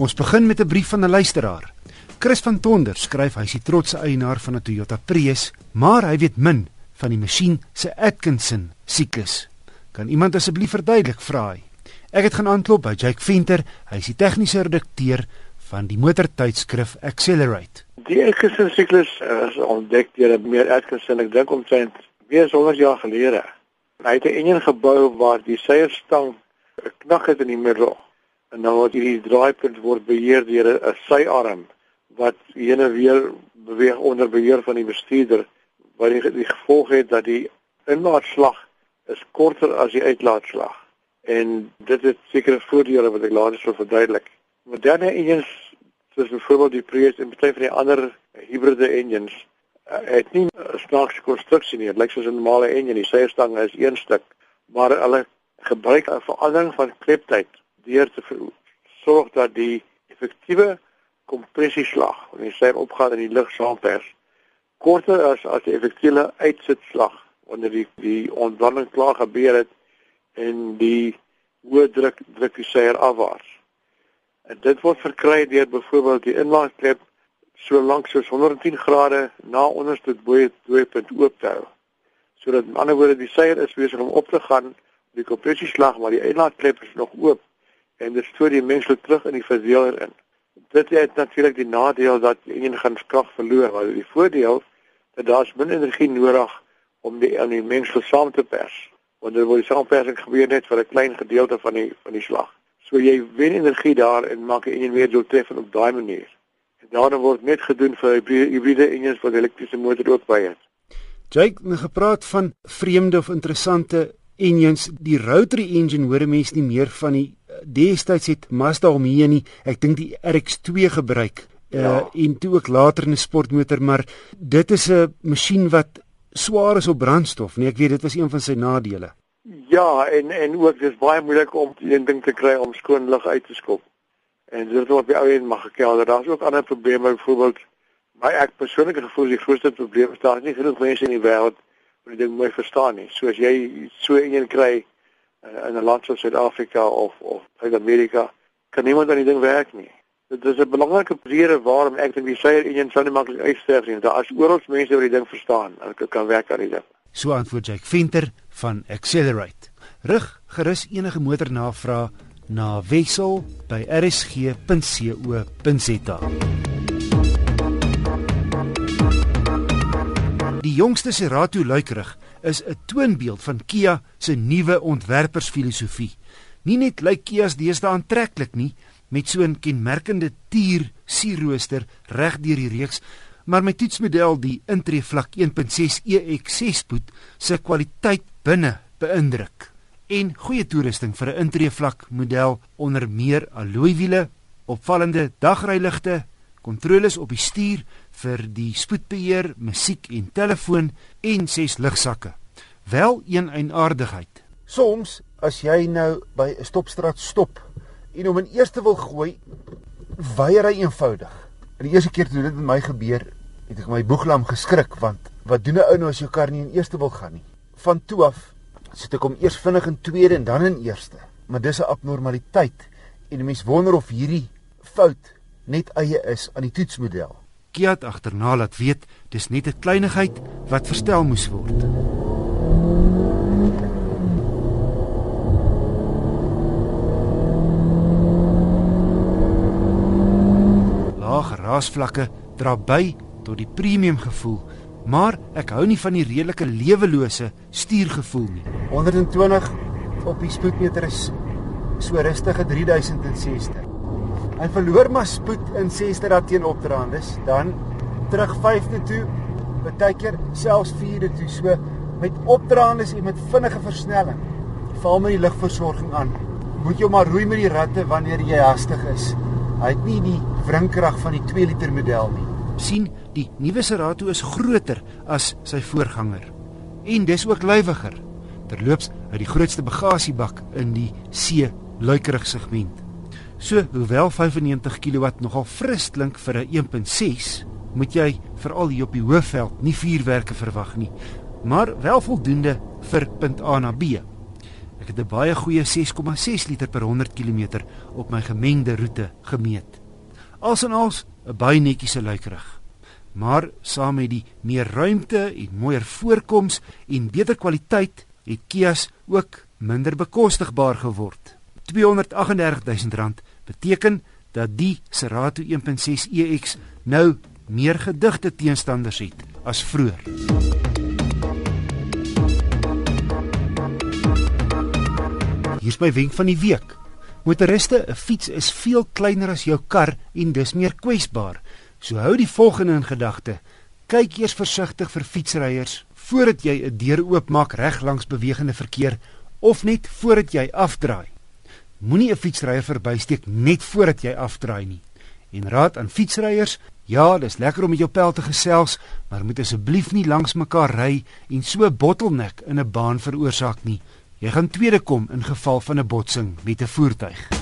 Ons begin met 'n brief van 'n luisteraar. Chris van Tonder skryf hy is die trotse eienaar van 'n Toyota Prius, maar hy weet min van die masjien se Atkinson siklus. Kan iemand asseblief verduidelik vra hy? Ek het gaan aanklop by Jake Venter, hy is die tegniese redakteur van die motortydskrif Accelerate. Die Atkinson siklus is ontdek deur meer Atkinson, ek dink omtrent weer 100 jaar gelede. Hy het 'n enjin gebou waar die seierstang 'n knak het in die middel en dan word hierdie draaipunt word beheer deur 'n syarm wat heen en weer beweeg onder beheer van die bestuurder wat die, die gevolg het dat die inlaatslag is korter as die uitlaatslag en dit het sekere voordele wat ek later sal verduidelik. Moderne engines soos byvoorbeeld die Prius en baie van die ander hybride engines uh, het nie 'n snaakse konstruksie nie. Dit lyk soos 'n normale engine, die seierstang is een stuk, maar hulle gebruik 'n verandering van kleptyd deur te sorg dat die effektiewe kompressieslag wanneer sy opgaan in die lug saampers korter as as die effektiewe uitsitslag wanneer die die ontbranding klaar gebeur het en die hoë druk druk die seier afwaarts. En dit word verkry deur byvoorbeeld die inlaatklep so lank soos 110 grade na onderste dooipunt oop te hou. Sodat aan die ander woorde die seier is besig om op te gaan, die kompressieslag maar die inlaatklep is nog oop en dit stoor die mengsel terug in die verdeler in. Dit het natuurlik die nadeel dat een gaan krag verloor, maar die voordeel dat daar's min energie nodig om die aan die mengsel saam te pers. Want dit word saampersing gebeur net vir 'n klein gedeelte van die van die slag. So jy wen energie daar en maak 'n een meer doeltreffend op daai manier. En daarna word net gedoen vir hybride engines wat elektriese motor ook by het. Jake, nou gepraat van vreemde of interessante engines, die rotary engine hoor mense nie meer van die destyds het Mazda hom hier nie. Ek dink die RX2 gebruik. Uh, ja. en toe ook later in 'n sportmotor, maar dit is 'n masjien wat swaar is op brandstof, nee, ek weet dit was een van sy nadele. Ja, en en ook dis baie moeilik om een ding te kry om skoon lug uit te skop. En dit word by ou en mag gekelder. Daar's ook ander probleme, byvoorbeeld my ek persoonlike gevoel die grootste probleem is daar nie genoeg mense in die wêreld wat dit mooi verstaan nie. So as jy so een kry uh, in 'n land soos Suid-Afrika of of Suid-Amerika kan niemand aan die ding werk nie. Dit is 'n belangrike rede waarom ek dink die seier een sou nie maklik uitsterf nie. Daar is oral mense wat die ding verstaan en kan kan werk aan die ding. So antwoord Jake Venter van Accelerate. Rig gerus enige motornavraag na wissel by rsg.co.za. Die jongste Serato luikerig is 'n toonbeeld van Kia se nuwe ontwerpersfilosofie. Nie net lyk Kia's deesdae aantreklik nie met so 'n kenmerkende tier sierrooster reg deur die reeks, maar my toetsmodel die intree vlak 1.6 EX6 spoed se kwaliteit binne beïndruk en goeie toerusting vir 'n intree vlak model onder meer alloy wiele, opvallende dagryligte, kontroles op die stuur vir die spoedbeheer, musiek en telefoon en ses lugsakke. Wel een eienaardigheid. Soms as jy nou by 'n stopstraat stop en hom in eerste wil gooi, weier hy eenvoudig. En die eerste keer toe dit met my gebeur, het ek my boeglam geskrik want wat doen 'n ou nou as jou kar nie in eerste wil gaan nie? Van toe af sit ek hom eers vinnig in tweede en dan in eerste. Maar dis 'n abnormaliteit en 'n mens wonder of hierdie fout net eie is aan die toetsmodel. Kiat agterna laat weet dis net 'n kleinigheid wat verstel moes word. Lae raasvlakke dra by tot die premium gevoel, maar ek hou nie van die redelike lewelose stuurgevoel nie. 120 op die spoedmeter is so rustige 3060. Hy verloor maar spoed in 6de dat teen opdraandes, dan terug 5de toe, baie keer selfs 4de toe. So met opdraandes en met vinnige versnelling, val my die ligversorging aan. Moet jy maar roei met die ratte wanneer jy hastig is. Hy het nie die wrinkrag van die 2 liter model nie. sien die nuwe Cerato is groter as sy voorganger en dis ook lywiger. Terloops uit die grootste bagasiebak in die C luikerig segment. So, hoewel 95 kW nogal fris klink vir 'n 1.6, moet jy veral hier op die hoofveld nie vuurwerke verwag nie, maar wel voldoende vir punt A na B. Ek het 'n baie goeie 6,6 liter per 100 km op my gemengde roete gemeet. Als en als 'n baie netjiese luikerig. Maar saam met die meer ruimte en mooier voorkoms en beter kwaliteit het Kia's ook minder bekostigbaar geword. R238 000 beteken dat die Cerato 1.6 EX nou meer gedigte teenstanders het as vroeër. Hier's my wenk van die week. Motoriste, 'n fiets is veel kleiner as jou kar en dis meer kwesbaar. So hou die volgende in gedagte: kyk eers versigtig vir fietsryers voordat jy 'n deur oopmaak reg langs bewegende verkeer of net voordat jy afdraai. Moenie 'n fietsryer verbysteek net voordat jy afdraai nie. En raad aan fietsryers, ja, dis lekker om met jou pel te gesels, maar moet asseblief nie langs mekaar ry en so 'n bottleneck in 'n baan veroorsaak nie. Jy gaan tweede kom in geval van 'n botsing met 'n voertuig.